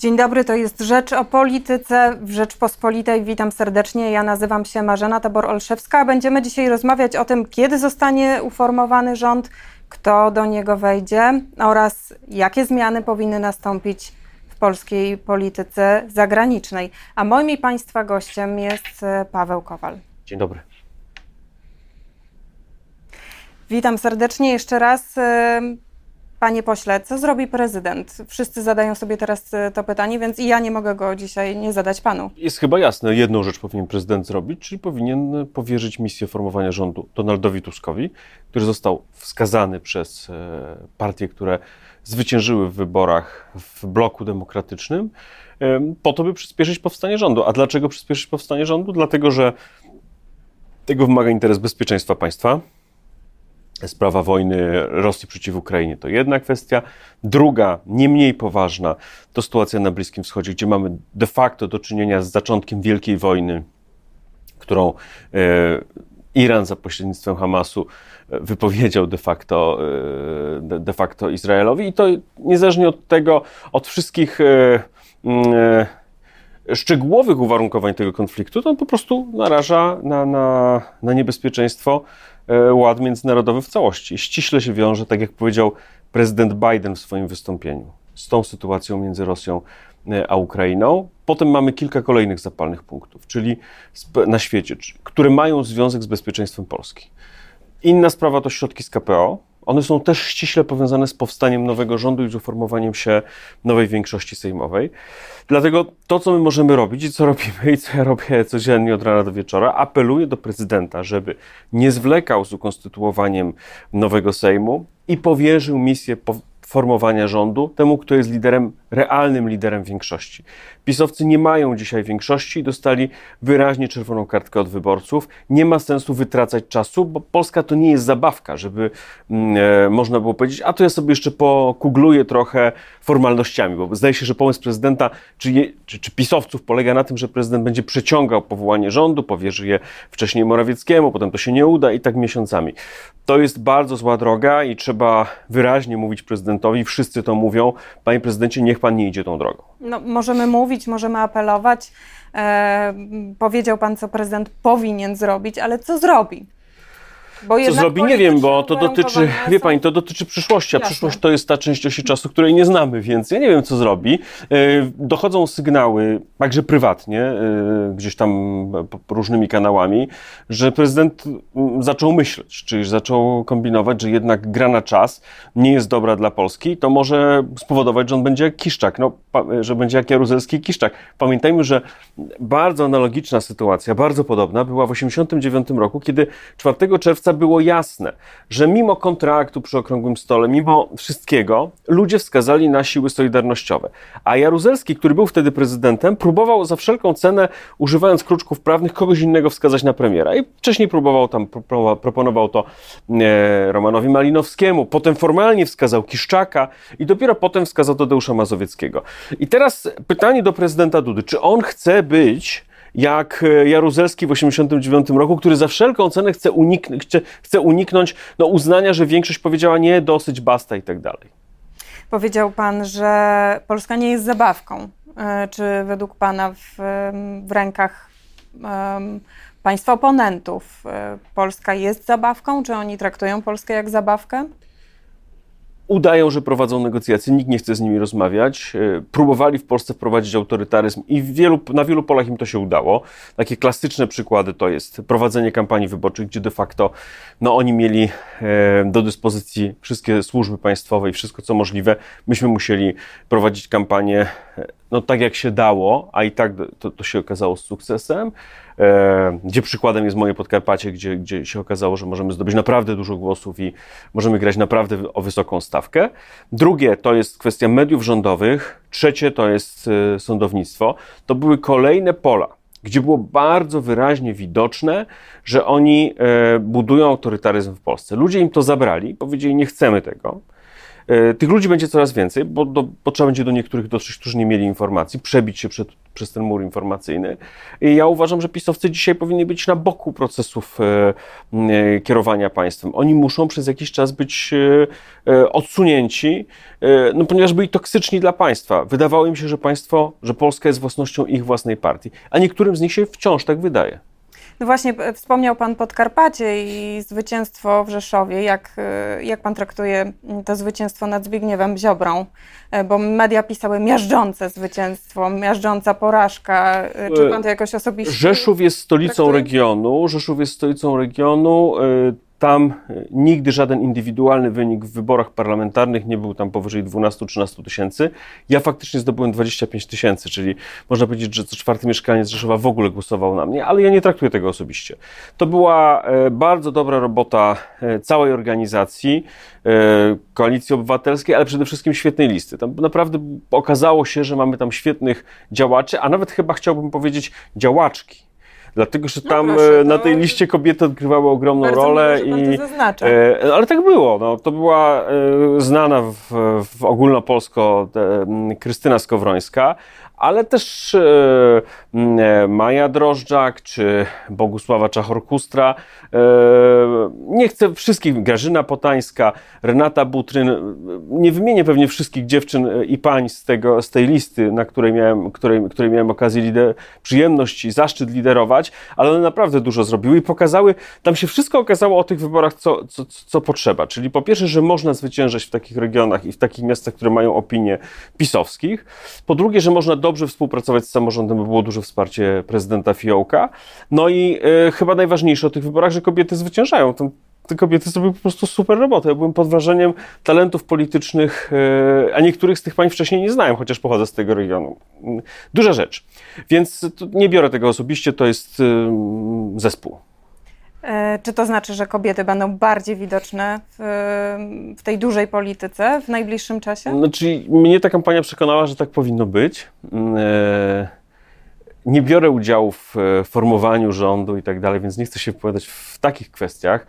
Dzień dobry, to jest Rzecz o Polityce w Rzeczpospolitej. Witam serdecznie. Ja nazywam się Marzena Tabor-Olszewska, będziemy dzisiaj rozmawiać o tym, kiedy zostanie uformowany rząd, kto do niego wejdzie oraz jakie zmiany powinny nastąpić w polskiej polityce zagranicznej. A moim i Państwa gościem jest e, Paweł Kowal. Dzień dobry. Witam serdecznie jeszcze raz. E, Panie pośle, co zrobi prezydent? Wszyscy zadają sobie teraz e, to pytanie, więc i ja nie mogę go dzisiaj nie zadać panu. Jest chyba jasne, jedną rzecz powinien prezydent zrobić, czyli powinien powierzyć misję formowania rządu Donaldowi Tuskowi, który został wskazany przez e, partie, które zwyciężyły w wyborach w bloku demokratycznym, e, po to, by przyspieszyć powstanie rządu. A dlaczego przyspieszyć powstanie rządu? Dlatego, że tego wymaga interes bezpieczeństwa państwa sprawa wojny Rosji przeciw Ukrainie to jedna kwestia. Druga, nie mniej poważna, to sytuacja na Bliskim Wschodzie, gdzie mamy de facto do czynienia z zaczątkiem wielkiej wojny, którą e, Iran za pośrednictwem Hamasu e, wypowiedział de facto, e, de facto Izraelowi. I to niezależnie od tego, od wszystkich e, e, szczegółowych uwarunkowań tego konfliktu, to on po prostu naraża na, na, na niebezpieczeństwo ład międzynarodowy w całości. Ściśle się wiąże, tak jak powiedział prezydent Biden w swoim wystąpieniu, z tą sytuacją między Rosją e, a Ukrainą. Potem mamy kilka kolejnych zapalnych punktów, czyli na świecie, które mają związek z bezpieczeństwem Polski. Inna sprawa to środki z KPO, one są też ściśle powiązane z powstaniem nowego rządu i z uformowaniem się nowej większości sejmowej. Dlatego to, co my możemy robić i co robimy i co ja robię codziennie od rana do wieczora, apeluję do prezydenta, żeby nie zwlekał z ukonstytuowaniem nowego Sejmu i powierzył misję formowania rządu temu, kto jest liderem, realnym liderem większości. Pisowcy nie mają dzisiaj większości i dostali wyraźnie czerwoną kartkę od wyborców. Nie ma sensu wytracać czasu, bo Polska to nie jest zabawka, żeby mm, e, można było powiedzieć, a to ja sobie jeszcze pokugluję trochę formalnościami, bo zdaje się, że pomysł prezydenta czy, je, czy, czy pisowców polega na tym, że prezydent będzie przeciągał powołanie rządu, powierzy je wcześniej Morawieckiemu, potem to się nie uda i tak miesiącami. To jest bardzo zła droga i trzeba wyraźnie mówić prezydentowi, wszyscy to mówią, panie prezydencie, niech pan nie idzie tą drogą. No, możemy mówić, możemy apelować. E, powiedział pan, co prezydent powinien zrobić, ale co zrobi? Co zrobi? Nie wiem, bo to dotyczy, wie pani, to dotyczy przyszłości, a przyszłość to jest ta część osi czasu, której nie znamy, więc ja nie wiem, co zrobi. E, dochodzą sygnały, także prywatnie, e, gdzieś tam różnymi kanałami, że prezydent mm, zaczął myśleć, czyli zaczął kombinować, że jednak gra na czas nie jest dobra dla Polski, to może spowodować, że on będzie jak Kiszczak, no, że będzie jak Jaruzelski Kiszczak. Pamiętajmy, że bardzo analogiczna sytuacja, bardzo podobna była w 1989 roku, kiedy 4 czerwca było jasne, że mimo kontraktu przy okrągłym stole, mimo wszystkiego, ludzie wskazali na siły solidarnościowe. A Jaruzelski, który był wtedy prezydentem, próbował za wszelką cenę, używając kruczków prawnych, kogoś innego wskazać na premiera. I wcześniej próbował tam, proponował to e, Romanowi Malinowskiemu, potem formalnie wskazał Kiszczaka i dopiero potem wskazał Tadeusza Mazowieckiego. I teraz pytanie do prezydenta Dudy, czy on chce być jak e, Jaruzelski w 1989 roku, który za wszelką cenę chce, uniknąć, chce, uniknąć no, uznania, że większość powiedziała nie, dosyć, basta i tak dalej. Powiedział pan, że Polska nie jest zabawką. E, czy według pana w, w rękach um, państwa oponentów e, Polska jest zabawką? Czy oni traktują Polskę jak zabawkę? Udają, że prowadzą negocjacje, nikt nie chce z nimi rozmawiać. E, próbowali w Polsce wprowadzić autorytaryzm i wielu, na wielu polach im to się udało. Takie klasyczne przykłady to jest prowadzenie kampanii wyborczych, gdzie de facto no, oni mieli e, do dyspozycji wszystkie służby państwowe i wszystko co możliwe. Myśmy musieli prowadzić kampanię e, no, tak jak się dało, a i tak to, to się okazało z sukcesem. E, gdzie przykładem jest moje Podkarpacie, gdzie, gdzie się okazało, że możemy zdobyć naprawdę dużo głosów i możemy grać naprawdę o wysoką stawkę. Drugie to jest kwestia mediów rządowych. Trzecie to jest e, sądownictwo. To były kolejne pola, gdzie było bardzo wyraźnie widoczne, że oni e, budują autorytaryzm w Polsce. Ludzie im to zabrali, powiedzieli: Nie chcemy tego. E, tych ludzi będzie coraz więcej, bo, do, bo trzeba będzie do niektórych dotrzeć, którzy nie mieli informacji, przebić się przed, przez ten mur informacyjny. I ja uważam, że pisowcy dzisiaj powinni być na boku procesów e, e, kierowania państwem. Oni muszą przez jakiś czas być e, e odsunięci, e, no, ponieważ byli toksyczni dla państwa. Wydawało im się, że państwo, że Polska jest własnością ich własnej partii, a niektórym z nich się wciąż tak wydaje. No właśnie, wspomniał Pan Podkarpacie i zwycięstwo w Rzeszowie. Jak, e, jak Pan traktuje to zwycięstwo nad Zbigniewem Ziobrą? E, bo media pisały miażdżące zwycięstwo, miażdżąca porażka. E, czy Pan to jakoś osobiście Rzeszów jest stolicą traktuje? regionu. Rzeszów jest stolicą regionu. Tam e, nigdy żaden indywidualny wynik w wyborach parlamentarnych nie był tam powyżej 12-13 tysięcy. Ja faktycznie zdobyłem 25 tysięcy, czyli można powiedzieć, że co czwarty mieszkaniec Rzeszowa w ogóle głosował na mnie, ale ja nie traktuję tego osobiście. To była e, bardzo dobra robota e, całej organizacji, Koalicji Obywatelskiej, ale przede wszystkim świetnej listy. Tam naprawdę okazało się, że mamy tam świetnych działaczy, a nawet chyba chciałbym powiedzieć działaczki Dlatego, że no tam no proszę, na tej liście kobiety odgrywały ogromną rolę. Miło, i, e, ale tak było. No, to była e, znana w, w ogólnopolsko e, Krystyna Skowrońska, ale też e, e, Maja Drożdżak czy Bogusława Czachorkustra. E, nie chcę wszystkich, Grażyna Potańska, Renata Butryn, nie wymienię pewnie wszystkich dziewczyn i pań z, tego, z tej listy, na której miałem, której, której miałem okazję lider, przyjemność i zaszczyt liderować, ale one naprawdę dużo zrobiły i pokazały, tam się wszystko okazało o tych wyborach, co, co, co potrzeba. Czyli po pierwsze, że można zwyciężać w takich regionach i w takich miastach, które mają opinie pisowskich. Po drugie, że można dobrze współpracować z samorządem, bo było duże wsparcie prezydenta Fiołka. No i y, chyba najważniejsze o tych wyborach, że kobiety zwyciężają. Tam, te kobiety zrobiły po prostu super robotę. Ja byłem pod wrażeniem talentów politycznych, y, a niektórych z tych pań wcześniej nie znałem, chociaż pochodzę z tego regionu. Duża rzecz. Więc nie biorę tego osobiście, to jest y, zespół. E, czy to znaczy, że kobiety będą bardziej widoczne w, w, tej dużej polityce w najbliższym czasie? Znaczy, mnie ta kampania przekonała, że tak powinno być. Mm, e, nie biorę udziału w e, formowaniu rządu i tak dalej, więc nie chcę się wypowiadać w takich kwestiach.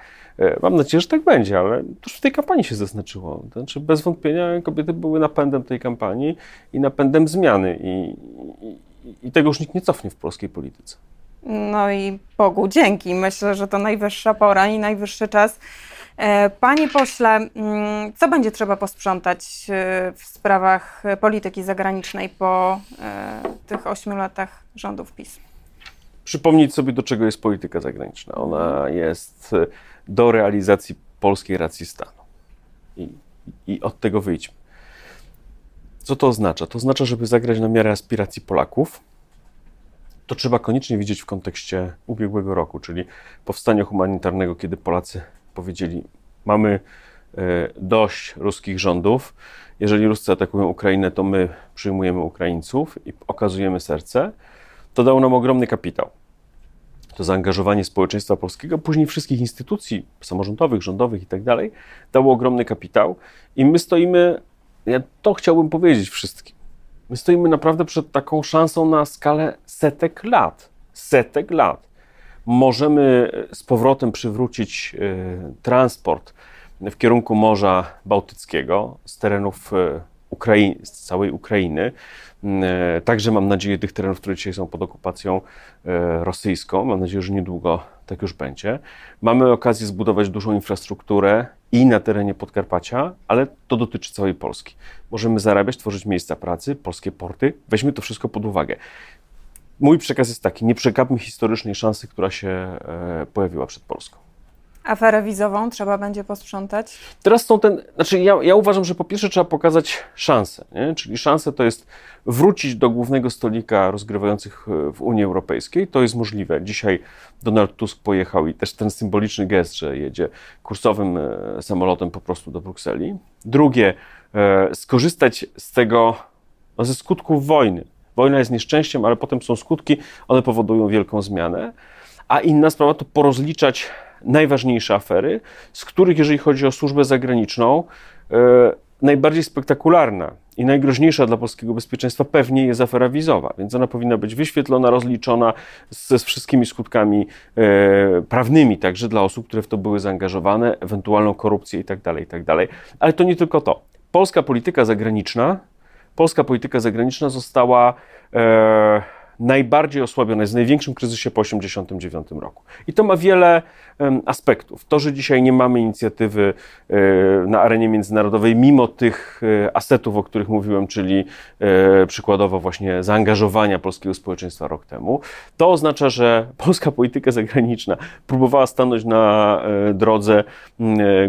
Mam nadzieję, że tak będzie, ale to już w tej kampanii się zaznaczyło. Znaczy, bez wątpienia kobiety były napędem tej kampanii i napędem zmiany. I, i, i tego już nikt nie cofnie w polskiej polityce. No i Bogu dzięki. Myślę, że to najwyższa pora i najwyższy czas. E, panie pośle, mm, co będzie trzeba posprzątać e, w sprawach polityki zagranicznej po e, tych ośmiu latach rządów PiS? Przypomnieć sobie, do czego jest polityka zagraniczna. Ona jest do realizacji polskiej racji stanu. I, i od tego wyjdźmy. Co to oznacza? To oznacza, żeby zagrać na miarę aspiracji Polaków, to trzeba koniecznie widzieć w kontekście ubiegłego roku, czyli powstania humanitarnego, kiedy Polacy powiedzieli: Mamy e, dość ruskich rządów. Jeżeli Ruscy atakują Ukrainę, to my przyjmujemy Ukraińców i okazujemy serce. To dało nam ogromny kapitał. To zaangażowanie społeczeństwa polskiego, później wszystkich instytucji samorządowych, rządowych i tak dalej, dało ogromny kapitał. I my stoimy, ja to chciałbym powiedzieć wszystkim My stoimy naprawdę przed taką szansą na skalę setek lat. Setek lat. Możemy z powrotem przywrócić y, transport w kierunku Morza Bałtyckiego z terenów Ukrainy, z całej Ukrainy. Y, także mam nadzieję tych terenów, które dzisiaj są pod okupacją rosyjską. Mam nadzieję, że niedługo tak już będzie. Mamy okazję zbudować dużą infrastrukturę i na terenie Podkarpacia, ale to dotyczy całej Polski. Możemy zarabiać, tworzyć miejsca pracy, polskie porty. Weźmy to wszystko pod uwagę. Mój przekaz jest taki: nie przegapmy historycznej szansy, która się e, pojawiła przed Polską. Aferę wizową trzeba będzie posprzątać? Teraz są ten, znaczy ja, ja uważam, że po pierwsze trzeba pokazać szansę, nie? czyli szansę to jest wrócić do głównego stolika rozgrywających e, w Unii Europejskiej, to jest możliwe. Dzisiaj Donald Tusk pojechał i też ten symboliczny gest, że jedzie kursowym e, samolotem po prostu do Brukseli. Drugie, e, skorzystać z tego, no, ze skutków wojny. Wojna jest nieszczęściem, ale potem są skutki, one powodują wielką zmianę. A inna sprawa to porozliczać najważniejsze afery, z których, jeżeli chodzi o służbę zagraniczną, e, najbardziej spektakularna i najgroźniejsza dla polskiego bezpieczeństwa pewnie jest afera wizowa, więc ona powinna być wyświetlona, rozliczona ze wszystkimi skutkami e, prawnymi, także dla osób, które w to były zaangażowane, ewentualną korupcję itd., tak itd. Tak Ale to nie tylko to. polska polityka zagraniczna, polska polityka zagraniczna została e, najbardziej osłabiona, jest w największym kryzysie po 1989 roku. I to ma wiele aspektów. To, że dzisiaj nie mamy inicjatywy e, na arenie międzynarodowej, mimo tych e, asetów, o których mówiłem, czyli e, przykładowo właśnie zaangażowania polskiego społeczeństwa rok temu, to oznacza, że polska polityka zagraniczna próbowała stanąć na drodze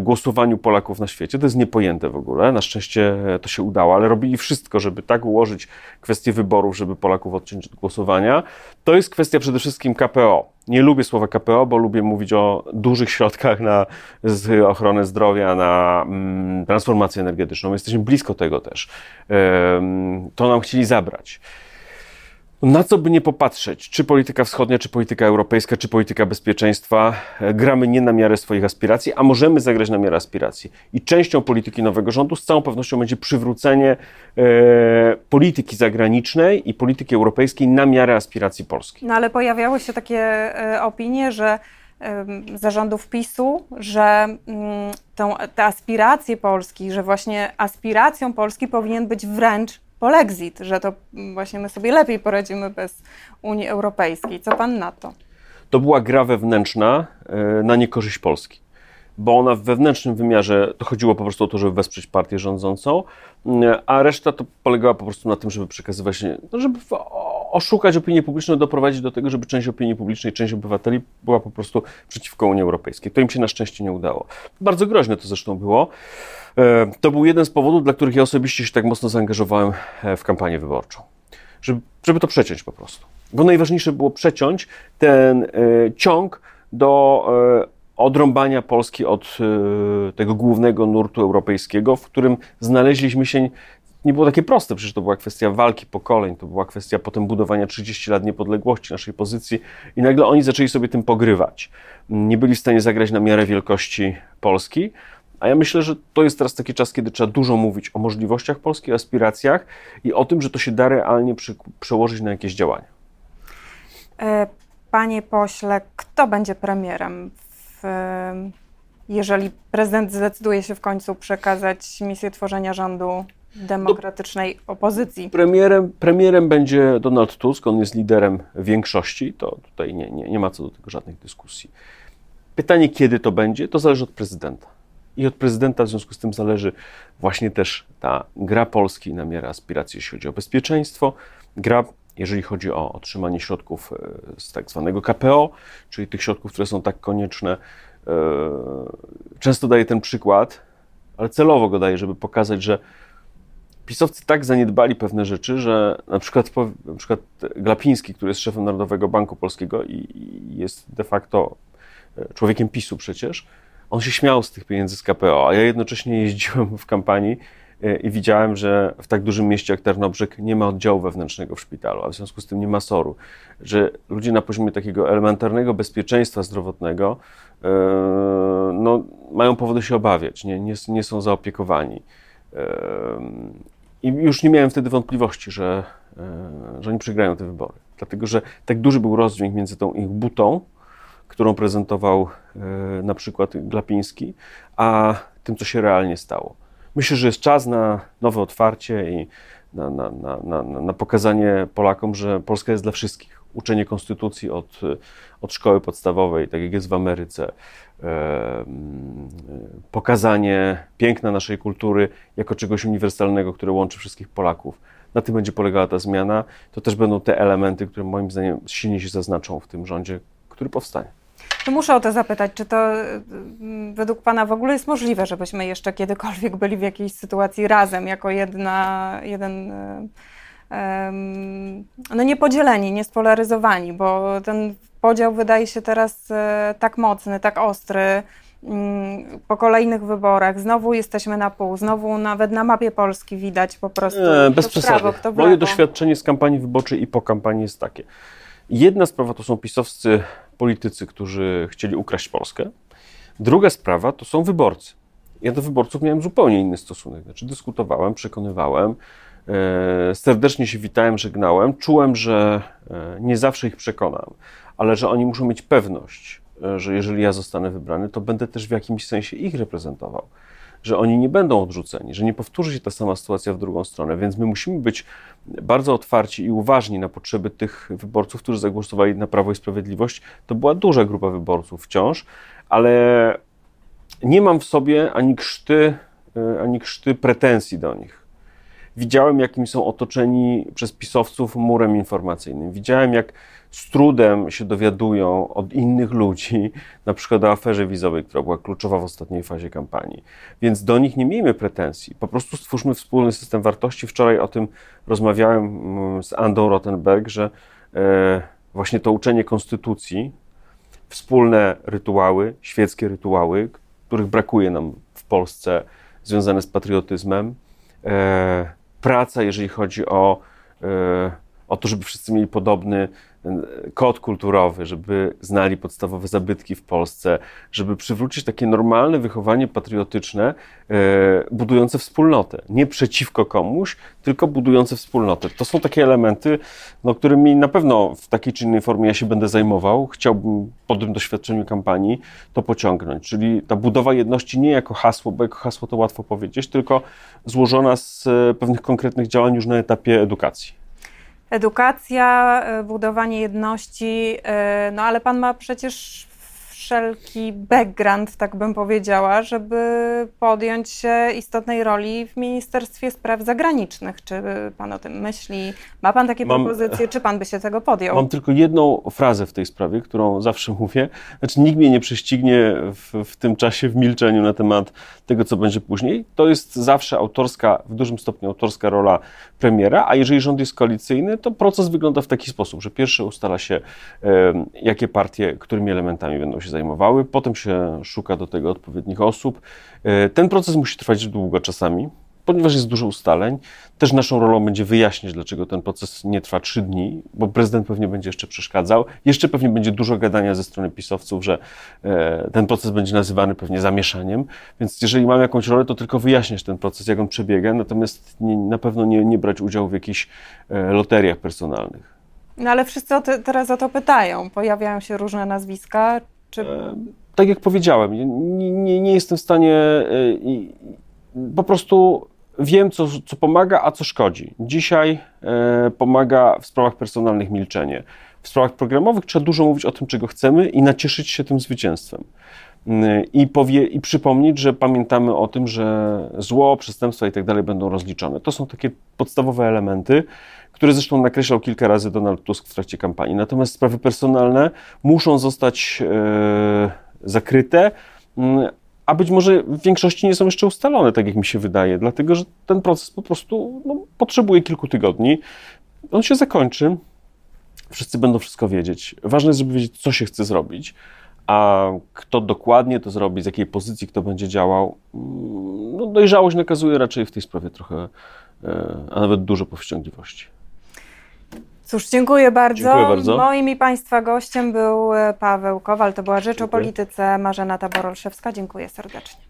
głosowaniu Polaków na świecie. To jest niepojęte w ogóle. Na szczęście to się udało, ale robili wszystko, żeby tak ułożyć kwestię wyborów, żeby Polaków odciąć od głosowania. To jest kwestia przede wszystkim KPO. Nie lubię słowa KPO, bo lubię mówić o dużych środkach na ochronę zdrowia, na mm, transformację energetyczną. Jesteśmy blisko tego też. To nam chcieli zabrać. Na co by nie popatrzeć, czy polityka wschodnia, czy polityka europejska, czy polityka bezpieczeństwa, e, gramy nie na miarę swoich aspiracji, a możemy zagrać na miarę aspiracji. I częścią polityki nowego rządu z całą pewnością będzie przywrócenie e, polityki zagranicznej i polityki europejskiej na miarę aspiracji Polski. No ale pojawiały się takie e, opinie, że zarządów PiSu, że mm, tą, te aspiracje Polski, że właśnie aspiracją Polski powinien być wręcz polexit, że to właśnie my sobie lepiej poradzimy bez Unii Europejskiej. Co pan na to? To była gra wewnętrzna e, na niekorzyść Polski bo ona w wewnętrznym wymiarze to chodziło po prostu o to, żeby wesprzeć partię rządzącą, e, a reszta to polegała po prostu na tym, żeby przekazywać, no, żeby oszukać opinię publiczną, doprowadzić do tego, żeby część opinii publicznej, część obywateli była po prostu przeciwko Unii Europejskiej. To im się na szczęście nie udało. Bardzo groźne to zresztą było. E, to był jeden z powodów, dla których ja osobiście się tak mocno zaangażowałem e, w kampanię wyborczą. Żeby, żeby to przeciąć po prostu. Bo najważniejsze było przeciąć ten e, ciąg do odrąbania Polski od tego głównego nurtu europejskiego, w którym znaleźliśmy się nie było takie proste, przecież to była kwestia walki pokoleń, to była kwestia potem budowania 30 lat niepodległości naszej pozycji i nagle oni zaczęli sobie tym pogrywać. Nie byli w stanie zagrać na miarę wielkości Polski, a ja myślę, że to jest teraz taki czas, kiedy trzeba dużo mówić o możliwościach Polski, aspiracjach i o tym, że to się da realnie przy, przełożyć na jakieś działania. E, panie pośle, kto będzie premierem, w, jeżeli prezydent zdecyduje się w końcu przekazać misję tworzenia rządu demokratycznej opozycji? Premierem, premierem będzie Donald Tusk, on jest liderem większości, to tutaj nie, nie, nie ma co do tego żadnych dyskusji. Pytanie, kiedy to będzie, to zależy od prezydenta. I od prezydenta w związku z tym zależy właśnie też ta gra Polski na miarę aspiracji, jeśli chodzi o bezpieczeństwo, gra, jeżeli chodzi o otrzymanie środków e, z tak zwanego KPO, czyli tych środków, które są tak konieczne. E, często daję ten przykład, ale celowo go daję, żeby pokazać, że pisowcy tak zaniedbali pewne rzeczy, że na przykład, na przykład Glapiński, który jest szefem Narodowego Banku Polskiego i jest de facto e, człowiekiem PiSu przecież, on się śmiał z tych pieniędzy z KPO, a ja jednocześnie jeździłem w kampanii e, i widziałem, że w tak dużym mieście jak Tarnobrzeg nie ma oddziału wewnętrznego w szpitalu, a w związku z tym nie ma SOR-u, że ludzie na poziomie takiego elementarnego bezpieczeństwa zdrowotnego e, no, mają powody się obawiać, nie, nie, nie są zaopiekowani. I już nie miałem wtedy wątpliwości, że, że oni przegrają te wybory. Dlatego, że tak duży był rozdźwięk między tą ich butą, którą prezentował e, na przykład Glapiński, a tym, co się realnie stało. Myślę, że jest czas na nowe otwarcie i na, na, na, na, pokazanie Polakom, że Polska jest dla wszystkich. Uczenie konstytucji od, od szkoły podstawowej, tak jak jest w Ameryce, e, pokazanie piękna naszej kultury jako czegoś uniwersalnego, które łączy wszystkich Polaków. Na tym będzie polegała ta zmiana. To też będą te elementy, które moim zdaniem silnie się zaznaczą w tym rządzie, który powstanie. Muszę o to zapytać, czy to według Pana w ogóle jest możliwe, żebyśmy jeszcze kiedykolwiek byli w jakiejś sytuacji razem, jako jedna, jeden, no niepodzieleni, niespolaryzowani, bo ten podział wydaje się teraz e, tak mocny, tak ostry. Mm, po kolejnych wyborach znowu jesteśmy na pół, znowu nawet na mapie Polski widać po prostu. Nie, bez przesady. Moje doświadczenie z kampanii wyborczej i po kampanii jest takie. Jedna sprawa to są pisowscy politycy, którzy chcieli ukraść Polskę. Druga sprawa to są wyborcy. Ja do wyborców miałem zupełnie inny stosunek. Znaczy, dyskutowałem, przekonywałem, e, serdecznie się witałem, żegnałem. Czułem, że e, nie zawsze ich przekonam, ale że oni muszą mieć pewność, e, że jeżeli ja zostanę wybrany, to będę też w jakimś sensie ich reprezentował. że oni nie będą odrzuceni, że nie powtórzy się ta sama sytuacja w drugą stronę, więc my musimy być bardzo otwarci i uważni na potrzeby tych wyborców, którzy zagłosowali na Prawo i Sprawiedliwość. To była duża grupa wyborców wciąż, ale nie mam w sobie ani krzty, e, ani krzty pretensji do nich. Widziałem, jakim są otoczeni przez pisowców murem informacyjnym. Widziałem, jak z trudem się dowiadują od innych ludzi, na przykład o aferze wizowej, która była kluczowa w ostatniej fazie kampanii. Więc do nich nie miejmy pretensji. Po prostu stwórzmy wspólny system wartości. Wczoraj o tym rozmawiałem mm, z Andą Rottenberg, że e, właśnie to uczenie konstytucji, wspólne rytuały, świeckie rytuały, których brakuje nam w Polsce, związane z patriotyzmem, e, praca, jeżeli chodzi o, e, o to, żeby wszyscy mieli podobny kod kulturowy, żeby znali podstawowe zabytki w Polsce, żeby przywrócić takie normalne wychowanie patriotyczne, e, budujące wspólnotę. Nie przeciwko komuś, tylko budujące wspólnotę. To są takie elementy, no, którymi na pewno w takiej czy innej formie ja się będę zajmował. Chciałbym po tym doświadczeniu kampanii to pociągnąć. Czyli ta budowa jedności nie jako hasło, bo jako hasło to łatwo powiedzieć, tylko złożona z e, pewnych konkretnych działań już na etapie edukacji edukacja, e, budowanie jedności, e, no ale pan ma przecież wszelki background, tak bym powiedziała, żeby podjąć się istotnej roli w Ministerstwie Spraw Zagranicznych. Czy pan o tym myśli? Ma pan takie mam, propozycje? Czy pan by się tego podjął? Mam tylko jedną frazę w tej sprawie, którą zawsze mówię. Znaczy, nikt mnie nie prześcignie w, w tym czasie w milczeniu na temat tego, co będzie później. To jest zawsze autorska, w dużym stopniu autorska rola premiera, a jeżeli rząd jest koalicyjny, to proces wygląda w taki sposób, że pierwszy ustala się, jakie partie, którymi elementami będą się zajmowały, potem się szuka do tego odpowiednich osób. E, ten proces musi trwać długo czasami, ponieważ jest dużo ustaleń. Też naszą rolą będzie wyjaśnić, dlaczego ten proces nie trwa trzy dni, bo prezydent pewnie będzie jeszcze przeszkadzał. Jeszcze pewnie będzie dużo gadania ze strony pisowców, że e, ten proces będzie nazywany pewnie zamieszaniem. Więc jeżeli mam jakąś rolę, to tylko wyjaśniać ten proces, jak on przebiega, natomiast nie, na pewno nie, nie brać udziału w jakichś e, loteriach personalnych. No ale wszyscy o te, teraz o to pytają. Pojawiają się różne nazwiska. Czy... E, tak jak powiedziałem, nie, nie, nie jestem w stanie. E, po prostu wiem, co, co pomaga, a co szkodzi. Dzisiaj e, pomaga w sprawach personalnych milczenie. W sprawach programowych trzeba dużo mówić o tym, czego chcemy i nacieszyć się tym zwycięstwem. I, powie, I przypomnieć, że pamiętamy o tym, że zło, przestępstwa i tak dalej będą rozliczone. To są takie podstawowe elementy, które zresztą nakreślał kilka razy Donald Tusk w trakcie kampanii. Natomiast sprawy personalne muszą zostać e, zakryte, mm, a być może w większości nie są jeszcze ustalone, tak jak mi się wydaje, dlatego że ten proces po prostu no, potrzebuje kilku tygodni. On się zakończy, wszyscy będą wszystko wiedzieć. Ważne jest, żeby wiedzieć, co się chce zrobić, a kto dokładnie to zrobi, z jakiej pozycji kto będzie działał. Mm, no, dojrzałość nakazuje raczej w tej sprawie trochę, e, a nawet dużo powściągliwości. Cóż, dziękuję bardzo. Dziękuję bardzo. Moim i Państwa gościem był e, Paweł Kowal. To była Rzecz dziękuję. o Polityce. Marzena Tabor-Olszewska. Dziękuję serdecznie.